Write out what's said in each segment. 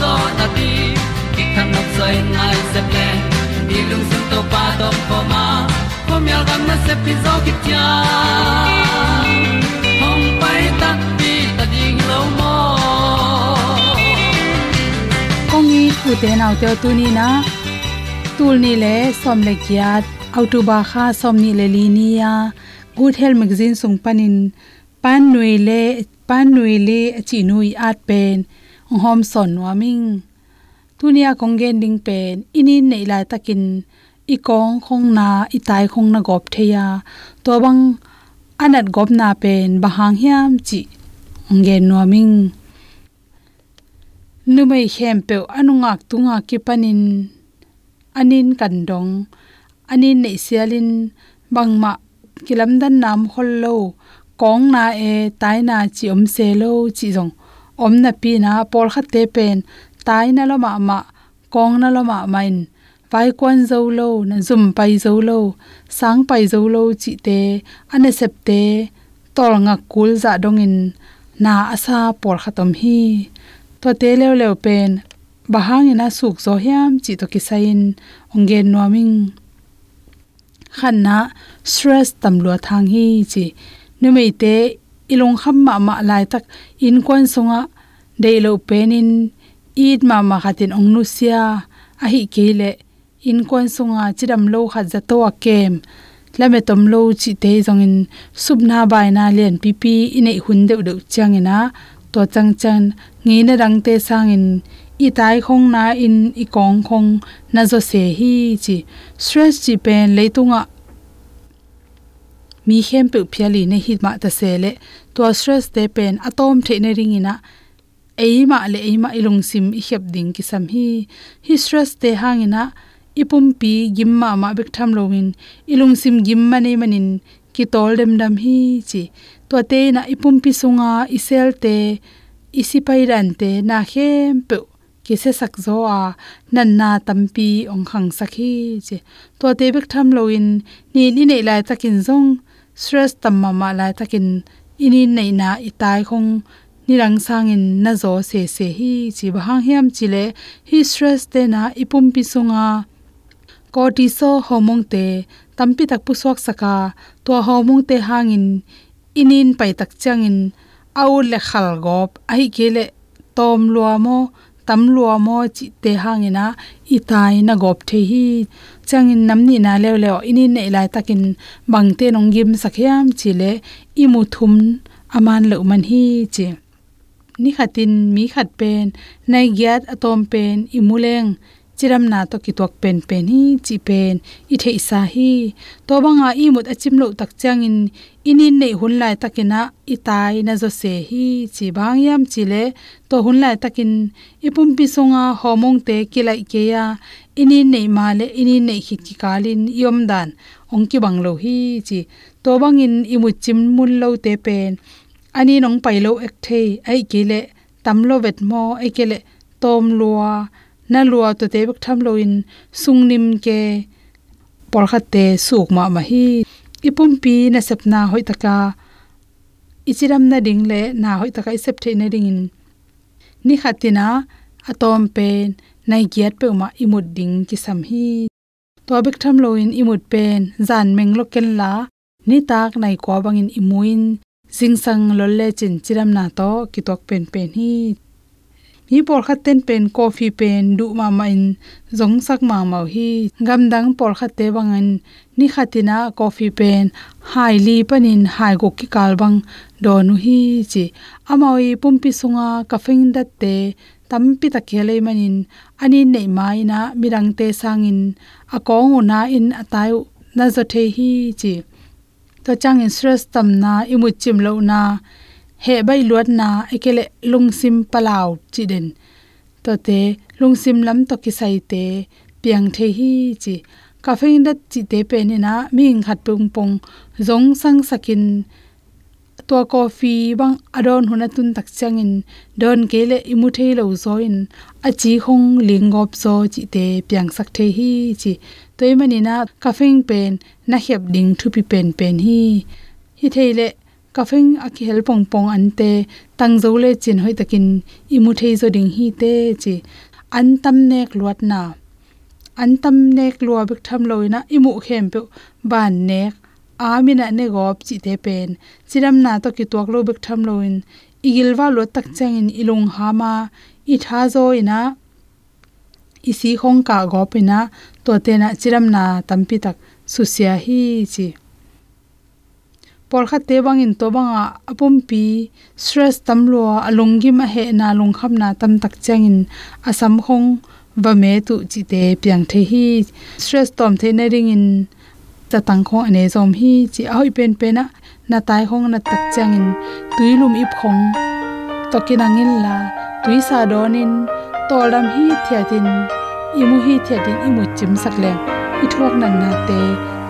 zo na ti ki kan nok sai nai se ple ni lung sun to pa to pa ma. Ko mi al gam na se pi zo ki tia hom pai ta ti ta ding lo mo kong ni thu te nau te tu ni na? Tul ni le som le kiat autuba kha som ni le li ni ya. Good health magazine sung panin. Pan nui le pan nui le chi nui at pen hom son wa ming. Tunia kongen ding pen. Ini nei lai takin i kong khong na i tai khong na gop theya. To bang anat gop na pen, bahang hiam chi ngen no ming. Numei hem pe anungak tunga ki panin. Anin kandong anin nei sialin bangma kilamdan nam hollo kong na e tai na chi om se lo chi jong อมนาปีนาปอลขัดเตเป็นตายนั่นละมะมากองนั่นละมะมันไปกวนโจโลนั่นซุ่มไปโจโลสังไปโจโลจิเตอันเสเซปเตตอลงักกุลจะดองอินนาอาซาปอลขัดตมฮีตัวเตเลวเลวเป็นบะฮางอินาสุกโซเฮียมจิตกิไซนองเกนนัวมิงขันนะสตรสตำลัวทางฮีจินุ่มเต ilong kham ma ma lai tak in kwan songa deilo penin id ma ma khatin ong nu sia. A hi kele in kwan songa chidam lo kha za to kem. Lame tom lo chi te jong in subna bai na len pipi ine hun deu deu chang ina. To chang chan ngi na rang te sang in i tai khong na in i kong khong na zo se hi chi. Stress chi pen leitunga mi hem pe phiali ne hi ma ta se le to stress te pen atom the ne ringina eima le eima ilung sim i khep ding ki sam hi hi stress te hangina ipum pi gimma ma bek tham lowin ilung sim gimma ne manin ki tol dem dam hi chi to te na ipum pi sunga isel te isi pairan te na khem pe ki se sak zo a nan na tampi ong khang sakhi che to te bek tham loin ni ni nei lai takin zong stress tam ma lai takin ini nei na itai khong nirang sangin na zo se se. Hi chi ba hang hiam chile. Hi stress te na ipum pi sunga cortisol hormone te tampi tak pu sok saka. To hormone te hangin inin pai tak changin. Au le khal gop. Ai kele tom lua mo tam lua mo chi te hangina itai na gop the hi. Changin namni na le le ini nei lai takin bangte nong gim sakhiam chile imu thum aman lo man hi che. Ni khatin mi khat pen, nai gyat atom pen imuleng chiram na to ki tok pen pen hi, chi pen, i the sa hi. To banga i mut achim lo tak chang in inin nei hun lai takina i tai na zo se hi. Chi bang yam chi le, to hun lai takin ipum pi songa homong te kilai ke ya inin nei ma le inin nei khit ki kalin yom dan. Ong ki bang lo hi, chi. To bang in imu chim mun lo te pen. Ani nong pai lo ek thei, ai ke le, tam lo vet mo, ai ke le, tom lua na lua to te bak tham loin sungnim ke por khat te suk ma ma hi. Ipum pi na sapna hoi taka ichiram na ding le na hoi taka isep the na ding in. Ni khatina atom pen nai giat pe ma imut ding ki sam hi. To bak tham loin imut pen zan meng lo ken la, ni tak nai ko bangin imuin. Jingsang lolle chin chiram na to ki tok pen pen hi mi por khat ten pen, coffee pen du ma ma in, zong sak ma ma hi. Gam dang por khat te bangan ni khatina coffee pen, hai li panin, hai go ki kal bang, do nu hi chi. Amawi pumpi sunga kafing dat te tampi ta khele manin. Ani nei mai na mirang te sangin akong una in, atai na zo the hi chi. To chang in stress tam na imu chim lo na he bai luat na ekele lungsim palau chi den to te lungsim lam to ki sai te piang the hi chi. Caffeine da chi te pe ni na ming khat pung pung. Zong sang sakin. To coffee bang adon huna tun tak changin. Don kele imu thei lo zo in a chi khong lingop zo chi te piang sak the hi chi. Toy mani na caffeine pen na hep ding thu pi pen pen hi. Hi theile kafeng aki hel pong pong ante tang zo le chin hoi takin imu thei zo ding hi te chi an tam nek luat na an tam nek lua bik tham loina imu khem pe ban nek amina ne gop chi te pen chiram na to ki tok lo bik tham loin igilwa lo tak changin ilung hama i tha zo ina isi khong ka gopina to te na chiram na tampi tak susia hi chi porkha tebang in bangin to apum pi, stress tamlo alongi ma he na long kham na tam tak changin asam khong wa me tu chi te piang the hi. Stress tom the na ring in ta tang khong ane zom hi. Chi a hoi pen pe na na tai khong na tak changin tuilum ip khong. To kinangin la, tui sa donin tolam hi thiatin imu hi thiatin imu chim saklem i thuak nan na te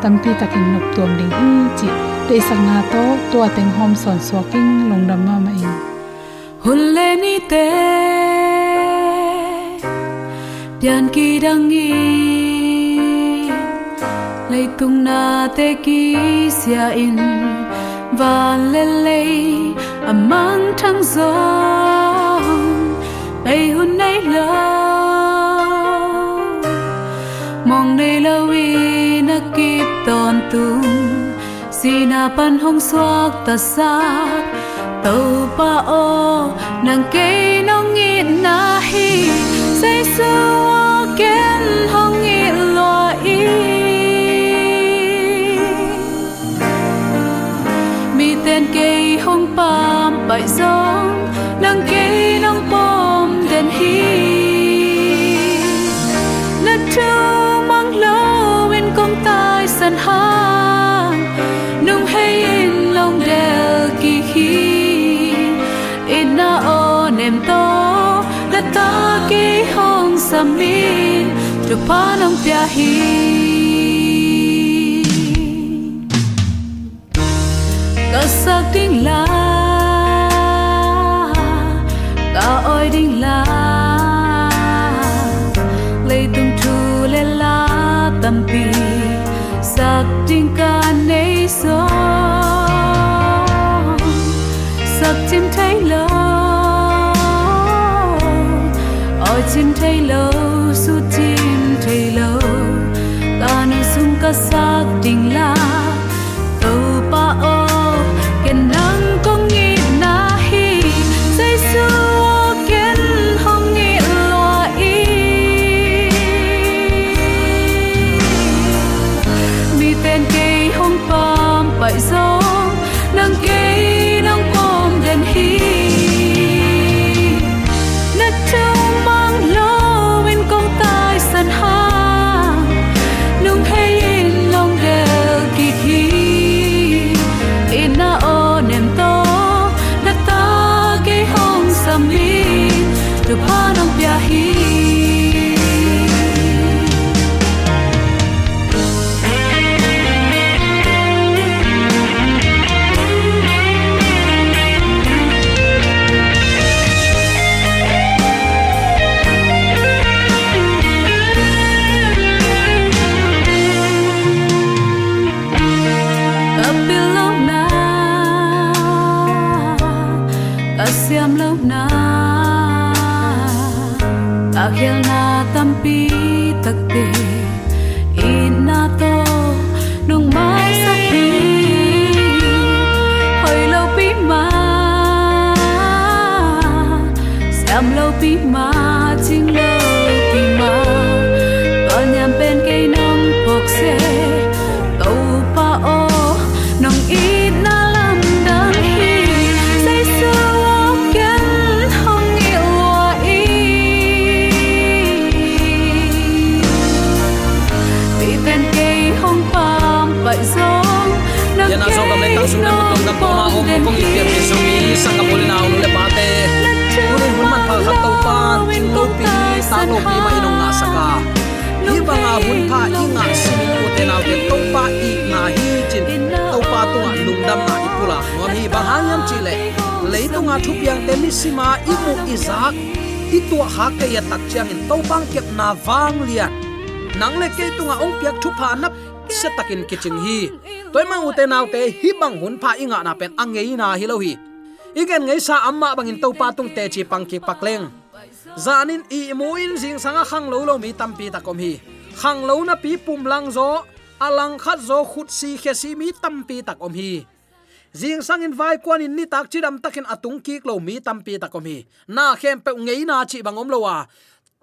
tampi takin nok tom ding hi chi te sangna to to ateng hom son swaking longdam ma ma in hulle ni te pian ki dangi lei tung na te ki sia in van le le amang à thang zo bay hun nay lo mong nay lo wi na kip ton tung sina pan hong suak ta sak tàu pa o nang ke nong ngi na hi. Say su ken hong ngi lo i mi ten ke hong pam bai song samin tu pa to pi ma inong nga saka hi ba nga hun pha i nga simin ko te naw te to pa i na hi chin to pa to nga lung dam na ipula ngom hi ba hanyam chi le le to nga thu piang te mi sima i mu i zak i tu ha ke ya tak chang in to bang kep na wang lian nang le ke tu nga ong piak thu pha nap se takin kiching hi toy mang ute naw te hi bang hun pha inga na pen angei na hi lo hi igen ngei sa amma bangin to pa tung te chi pangki pakleng zanin i muin jing sanga khang lo lo mi tampi ta kom hi. Khang lo na pi pum lang zo alang khat zo khut si khe si mi tampi ta kom hi. Jing sangin vai kwan in ni tak chidam takin atung ki lo mi tampi ta kom hi. Na khem pe ngei na chi bangom lo wa.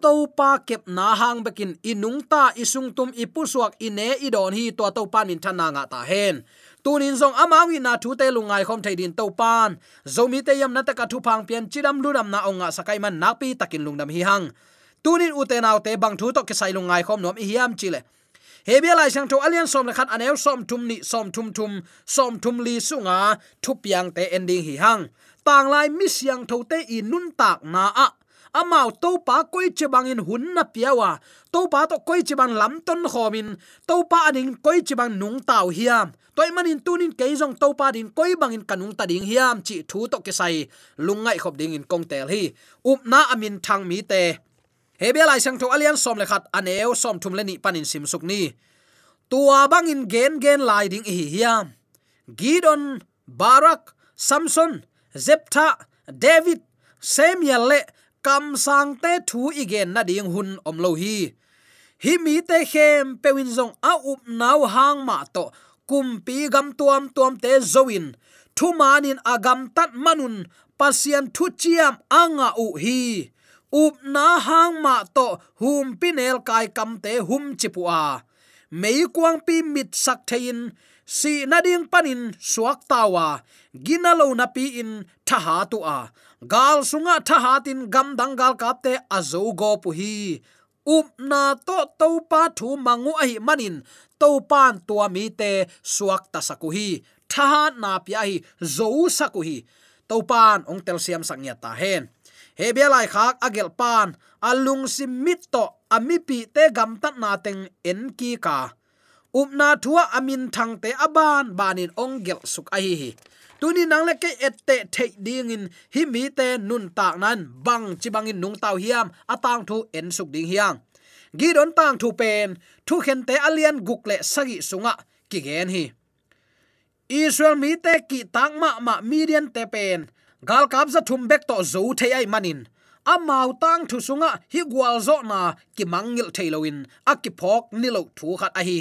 To pa kep na hang bekin inung ta isung tum ipusuak ine idon hi to to pan min thana nga ta hen tunin zong amawi na thu te lungai khom theidin to pan. Zomi te yam na ta ka thu phang pian chidam lunam na onga sakai man nakpi takin lungnam hi hang. Tunin utenaw te bang thu to ke sai lungai khom nom hi hiam chile hebia lai sang tho alian som le khat anel som tum ni, som tum tum som tum li sunga thu piang te ending hi hang. Tang lai mi siang tho te i nun tak na a. Amao to pa koi che bangin hun na piawa to pa to koi che bang lam ton khomin to pa aning koi che bang nung tau hiam toy manin tunin keizong topa din koi bangin kanung ta ding hiam chi thu to ke sai. Lungai khop ding in kong tel hi. Up na amin thang mi te. Hebia lai sang tho alian som le khat aneu som thum le ni panin sim suk ni. Tua bangin gen gen lai ding hi hiam. Gidon barak, samson, zeptha, david, samuel le kam sang te thu igen na ding hun om lo hi. Hi mi te khem pewin zong a up naw hang ma to kumpi gam tuam tuam te zoin thu manin agam tat manun pasian thu chiam anga u hi. Up na hang ma to hum pinel kai kam te hum chipua. Mei kuang pi mit sak thein, si na ding panin suak tawa. Ginalo na pi in thaha tu a gal sunga thaha tin gam dangal kapte azo go pu hi up na to to pa thu mangu a hi manin. To pan tua mi te suak ta sakuhi tha na pi hi zo sakuhi to pan ong tel siam sangya ta hen. He bia lai khak agel pan alung sim mit to ami pi te gam tat na teng en ki ka. Upna thua amin thang te aban banin ong gel suk a hi hi tuni nang le ke ette thei ding in. Hi mi te nun tak nan bang chi bangin nung tau hiam atang thu en suk ding hiang. Gi don tang thu pen thu khen te alian guk le sagi sunga ki gen hi. Israel mi te ki tang ma ma midian te pen gal kap za thum bek to zo the ai manin amau tang thu sunga hi gwal zo na ki mangil thailoin akipok nilo thu khat a hi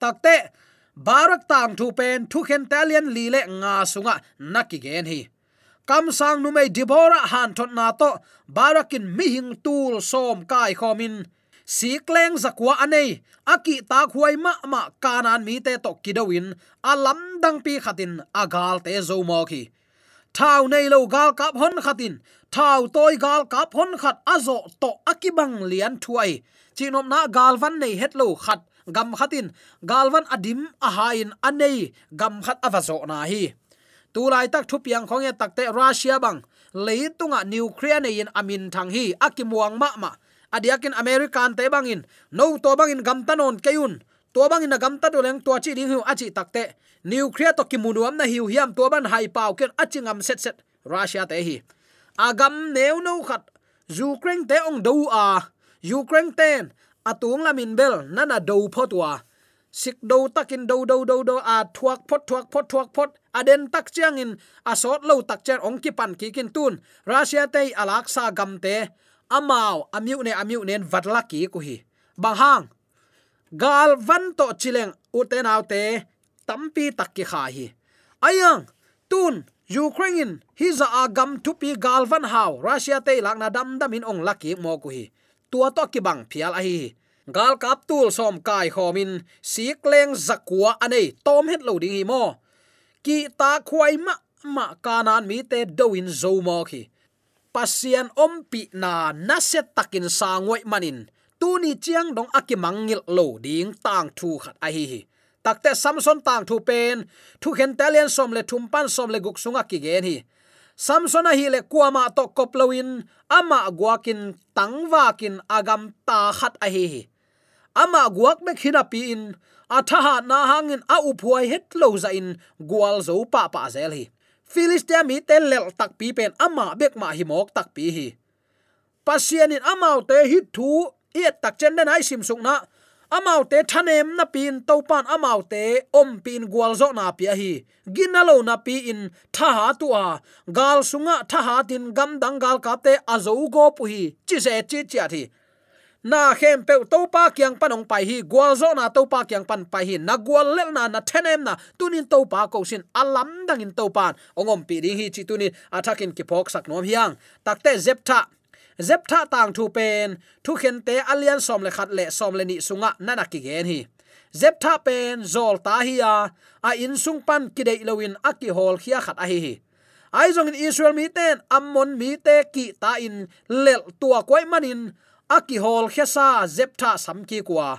takte barak tang thu pen thu khen talian li le nga sunga naki gen hi. Kam sang nu mai dibora han thot na to barakin mi hing tul som kai khomin. Si kleng zakwa anei aki ta khuai ma ma kanan mi te to kidawin alam dang pi khatin agal te zo mo ki, thau nei lo gal kap hon khatin thau toy gal kap hon khat azo to akibang lian thuai. Chinom na gal van nei het lo khat gam khatin galwan adim ahain anei gam khat avazo na hi. Tu lai tak thu piang khong e ya takte russia bang leitunga ukraine in amin thang hi akimuang ma ma. Adiakin american te bangin no to bangin gam tanon keun to bangin gam ta doleng to chi ding hu achi takte nuclear to kimunuam na hiu hiam to ban hai pau ken achingam set set. Russia te hi. Agam neu no khat. Ukraine te ong do a. Ukraine ten atung lamin bel nana do photwa sik do takin do do do do a thuak phot thuak phot thuak phot. Aden tak chiang in asot lo tak cher ong ki pan ki kin tun. Russia te alak sa gam te. Amao amiu ne amiu nen vatla ki ku hi. Bang hang. Gal van to chileng uten autte tampi takki kha hi. Ayang, tun, ukraine hi za agam tu galvan haw russia te lakna dam dam in ong laki mo ku hi tua to ki bang phial a hi. Gal kap tul som kai khomin sikleng zakwa anei tom het lo ding hi mo. Ki ta khwai ma ma kanan mi te doin zo mo khi. Pasian ompi na na se takin sangoi manin. Tuni chiang dong akimangil lo ding tang thu khat a hi hi. Takte samson tang thu pen, thu khen talian som le thumpan som le guk sunga ki gen hi samson a hi le kuama to koploin ama guakin tangwakin agam ta khat a hi ama guak me khina pi in athaha na hangin a uphuai het lo za in gwal zo pa pa zel hi. Philistia mi tel lel tak pi pen ama bek ma hi mok tak pi hi. Pasianin amau te hi thu i tak chen den ai sim sung na amau te thanem na pin topan amau te om pin gwal zo na pi hi. Ginalo na pi in tha ha tu a gal sunga tha ha tin gam dang gal ka te azo go pu hi. Chi se chi chi thi. Na khem pe to pa kyang panong pai hi. Gwal zo na to pa kyang pan pai hi. Na gwal lel na na thenem na tunin to pa ko sin alam dang in to pan ongom pi ri hi chi tunin athakin ki phok sak nom hiang. Takte zeptha zeptha tang thu pen, thu khen te alian som le khat le som le ni sunga nana ki gen hi. Zeptha pen, zol ta hi a a in sung pan ki dei lowin aki hol khia khat a hi hi. Ai zong in israel mi ten ammon mi te ki ta in lel tua koi manin aki hol khia sa zeptha sam ki kwa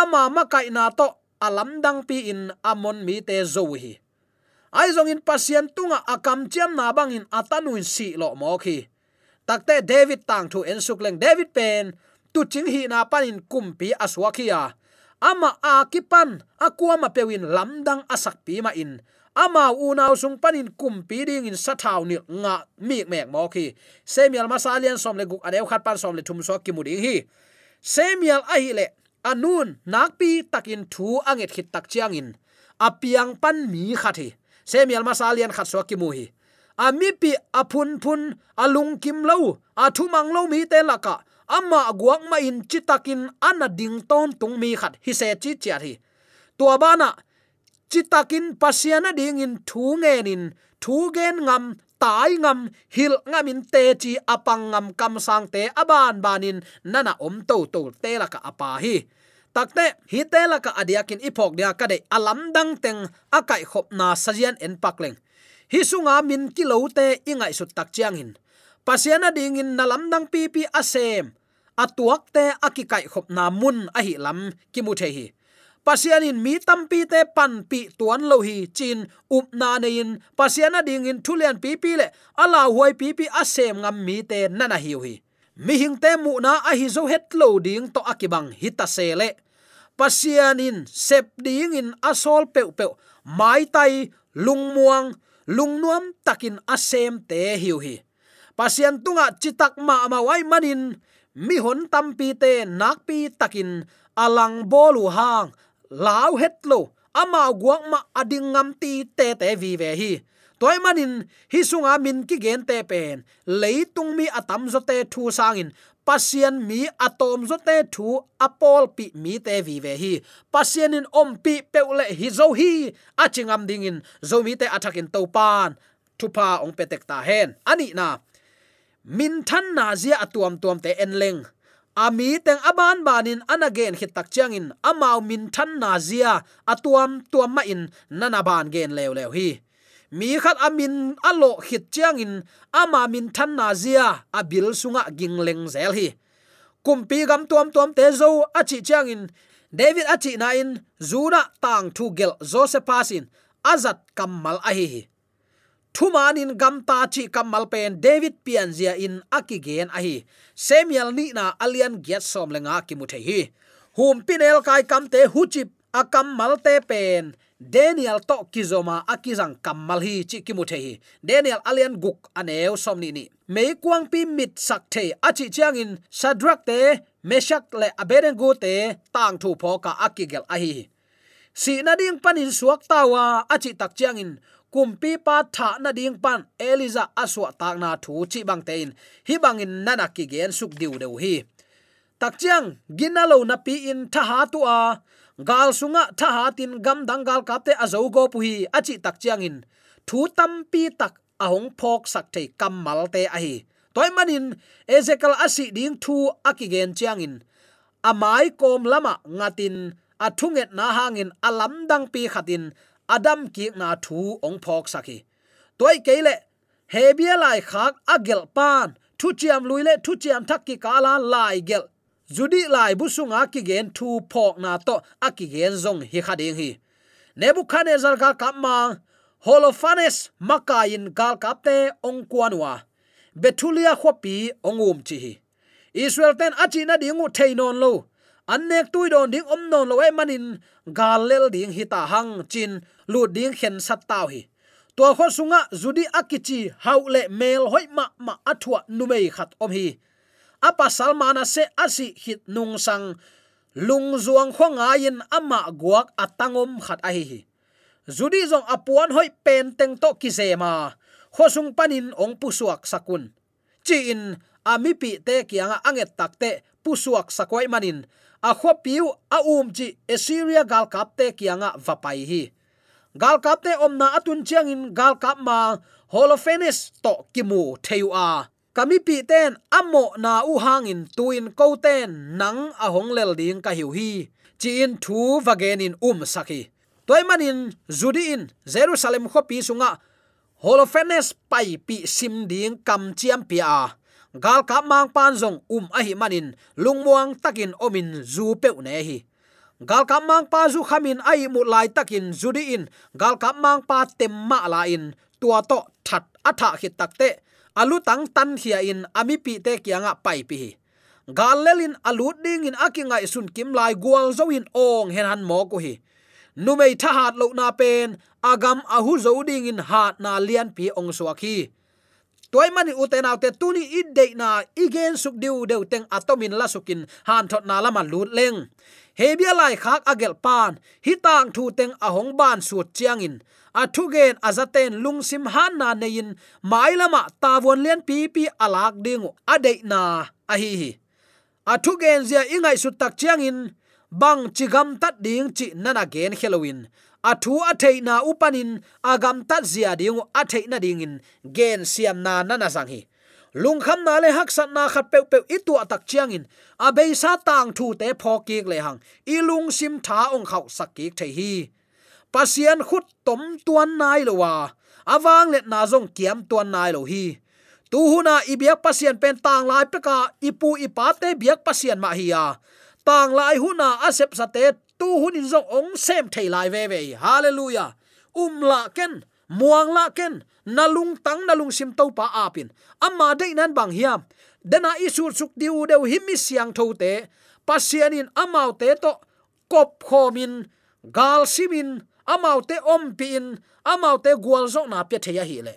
ama ma kai na to alam dang pi in ammon mi te zo hi. Ai zong in pasien tunga akam chem na bang in atanuin si lo mo khi takte david tang thu en suk leng david pen, tu ching hi na panin kumpi aswa khia ama a kipan akwa ma pewin lamdang asak pi ma in. Ama unau sung panin kumpi ding in sathau ni nga mi mek mo khi. Semial masalian som le guk adeu khat pan som le thum so ki muding hi. Semial a hi le anun nakpi takin thu anget khit tak chiang in. Apiang pan mi khathi semial masalian khat so ki mu hi ami pi aphun phun alung kim lo athu mang lo mi te laka ama guak ma in chitakin ana ding ton tung mi khat. Hi se chi chia hi tua bana chitakin pasiana ding in thu nge nin. Thu gen ngam, tai ngam, hil ngam in te chi apang ngam kam sang te aban banin nana om to to te laka apa hi. Takte hi te laka adiakin ipok dia kade alam dang teng akai khop na sajian en pakleng hi sunga min kilote ingai su tak chiang in pasiana ding in nalam dang pi pi asem. Atuak te akikai khop na mun a hi lam ki mu the hi. Pasianin mi tampi te pan pi tuan lo hi chin up na nein. Pasiana ding in thulian pi pi le ala huai pi pi asem ngam mi te nana hi hi mi hing te mu na a hi zo het lo ding to akibang hita Pasian pasianin sep ding in asol pe pe mai tai lungmuang lungnuam takin asem te hiu hi. Pasian tunga chitak ma ma wai manin mi hon tampi te nakpi takin alang bolu hang, lau het lo, ama guak ma ading ngam ti te te vi ve hi. Toy manin hi sunga min ki gen te pen leitung mi atam zo te thu sangin pasien mi atom zo te thu apol pi mi te vi ve hi. Pasien in om pi peule hi zo hi. Achingam dingin zo mi te athakin to pan thupa ong petek ta hen. Ani na. Min than na zia atuam tuam te en leng ami teng aban banin anagen hit tak chiangin amau min than na zia atuam tuam ma in nana ban gen lew lew hi mi khat amin alo hit chiangin ama min than na zia abil sunga gingleng zel hi. Kumpi gam tuam tuam te zo achi chiangin david achi na in zuna tang thu gel joseph pasin azat kamal a hi thumanin gamta chi kamal pen, david pian zia in akigen a hi. Samuel ni na alian get som lenga ki mu the hi. Hum pinel kai kam te huchip akam malte pen daniel to kizoma akizang kamal hi chi ki hi. Daniel alian guk aneu somni ni mei kwang pi mit sak the achi chiang in sadrak te meshak le abednego te tang thu pho ka akigel a hi. Si na ding panin suak tawa achi tak chiang in. Kumpi pa tha na ding pan eliza aswa tak na thu chi bang tein hi bangin nana ki gen suk diu deu hi. Tak chiang ginalo na pi in tha ha tu a gal sunga tha ha tin gam dang gal kapte azo go pu hi achi tak chiang in thu tam pi tak ahong phok sak thei kamal te a hi. Toy manin, ezekiel asi ding thu akigen chiang in amai kom lama ngatin athunget na hangin alam dang pi khatin adam ki na thu ong phok saki toy keile hebia lai khak agel pan, thu chiam luile thu chiam thak ki kala lai gel judi lai busunga ki gen thu phok na to aki gen zong hi khading hi. Nebuchadnezzar ga kama holofanes makain gal kapte ong kwanwa betulia khopi ongum chi hi. Israel ten achina dingu theinon lo. Annek tui don ding om non lo e manin galel ding hita hang chin lu ding khen sat tau hi. To kho sunga judi akichi haule mel hoi ma ma athwa numei khat om hi apa salmana se asi hit nung sang lung zuang khonga yin ama guak atangom khat a hi zudi zong apuan hoi pen teng to ki zema khosung panin ong pusuak sakun. Chi in ami pi te kianga anget takte pusuak sakoi manin. A kho piu a um chi assyria gal kap te kianga vapai hi. Gal kap te omna atun chiang in gal kap ma holofenes to kimu theu a kami pi ten, amo na u hangin tuin ko ten, nang a hong lel ding ka hiu hi. Chi in thu vagen in um saki. Toy manin, zudi in, jerusalem kho pi sunga. Holophenes pai pi sim ding kam chiam pi a. Gal ka mang pan zong um a hi manin lungmuang takin omin zu pe ne hi. Gal ka mang pa zu khamin ai mu lai takin zudi in. Gal ka mang pa temma la in. Tua to that atha khit takte alu tang tan hia in, ami pi te kianga pai pi hi. Galelin alu ding in akinga sun kim lai gwal zo in ong hen han mo ko hi. Numei tha hat lo na pen, agam ahu zo ding in hat na lian pi ong suaki toy mani uten autte tuni idde na, igen suk diu deu teng atomin la sukin han thot na lama lut leng. Hebia lai khak agel pan hitang thu teng ahong ban sua chiang in athugen azaten lungsim han na nein mailama tawon len pi pi alak dingu. Ade na ahi hi athugen zia ingai su tak chiangin bang chigam tat ding chi nana gen halloween. Athu athei na upanin agam tat zia ding athei na ding in, gen siam na nana sang hi. Lung kham na le hak sat na khat pe pe itu atak chiang in, a be sa tang thu te phok le hang. I lung sim tha ong khau sak ki thei hi pasian khut tom tuan nai lo wa. Awang let na zong kiam tuan nai lo hi. Tu huna i biak pasian pen tang lai peka ipu ipa te biak pasian ma hi ya. Tang lai huna asep sate tu hun in zong ong sem thei lai ve ve. Hallelujah. Um la ken, muang la ken nalung tang nalung sim to pa apin amma de nan bang hiam dana isu suk diu deu himi siang tho te. Pasianin amau te to kop khomin gal simin amau te om pin amau te gwal zo na pe theya hi le.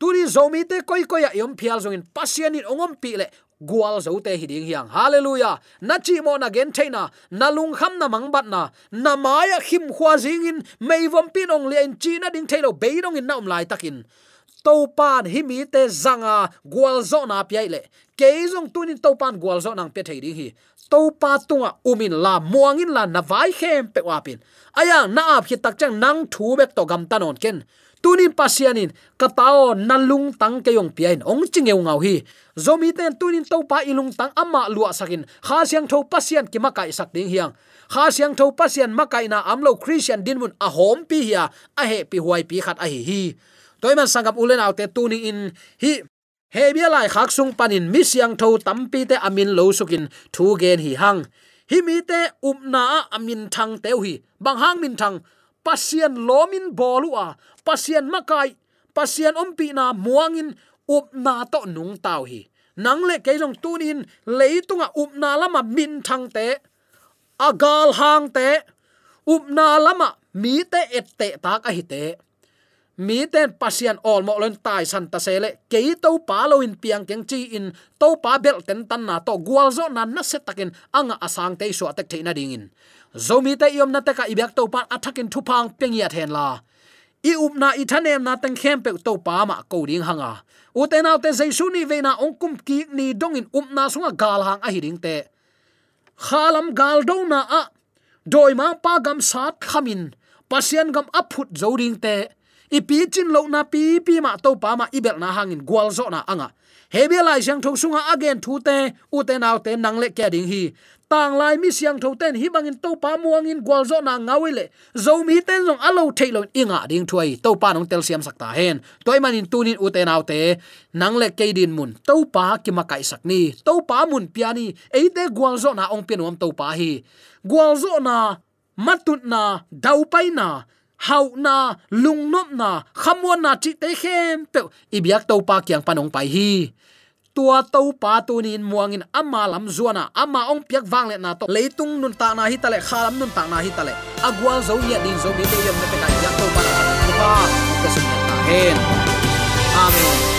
Turi zomi te koi koi ya yom phial zongin pasianin ongom pi le gwal zo te hiding hiang. Hallelujah! Na chi mo na gen theina na lung kham na mang bat na na maya khim khwa jing in, mei vom pin ong le in chi na ding thelo be dong in naum lai takin topan pan te zanga gwal zo na pi le ke tunin topan pan gwal zo nang pe thei ding hi. Topa tunga umin la muangin la na vai khem pe wapin aya na ap hi tak chang nang thu bek to gam tanon ken. Tunin pasianin, katao nalung tang keyong piain ong chingeu ngau hi. Zomi ten tunin topa ilung tang ama lua sakin. Kha siang tho pasian ki makai sak ding hiang. Kha siang tho pasian makai na amlo christian din mun a hom pi hi a he pi huai pi khat a hi hi toy man sangap ulen autte tuning in. Hi, he bia lai khak sung panin mi siang tho tampi te amin lo sukin thu gen hi hang. Hi mi te um upna amin thang teu hi bang hang min thang. Pasian lomin bolua pasian makai. Pasian ompi na muangin up um na to nung tau hi. Nang le ke jong tunin leitunga up um na lama min thang te. Agal hang te. Up na lama mi te et te tak a hi te mi ten pasian all mo lon tai san ta sele ke to pa lo in piang keng chi in to pa bel ten tan na to gwal zo na na se takin anga asang te so atak theina ding in. Zomi te yom na te ka ibyak to pa athakin p'eng pengia then la. I upna i thanem na tang khem pe to pa ma ko ding hanga. U te naw te jaisu ni ve na ong kum ki ni dong in upna sunga gal hang a hiring te. Khalam gal do na a. Doi ma pa gam sat khamin. Pasian gam aphut zo ding te i pi chin lo na pi pi ma to pa ma ibel na hangin gwal zo na anga. Hebia lai siang tho sunga again thu te, u te naw te nang le kya ding hi. Tang lai mi siang tho ten hi bangin to pa muang in gwal zo na ngawile zo mi ten zong alo thailo inga ding thuai. To pa nong tel siam sakta hen. Toy manin tunin u te naw te. Nang le ke din mun. To pa ki ma kai sak ni. To pa mun piani ei te gwal zo na ong pian om to pa hi. Gwal zo na, matut na, dau pai na hau na, lung nop na khamon na chi te khem pe ibyak to pa kyang panong pai hi. Tua to pa tu nin muangin ama lam zuana ama ong piak wang le na to. Leitung nun ta na hi tale khalam nun ta na hi tale agwa zo ya din zo bi te yem na pe ka yak to pa na pa ka sun ta hen amen.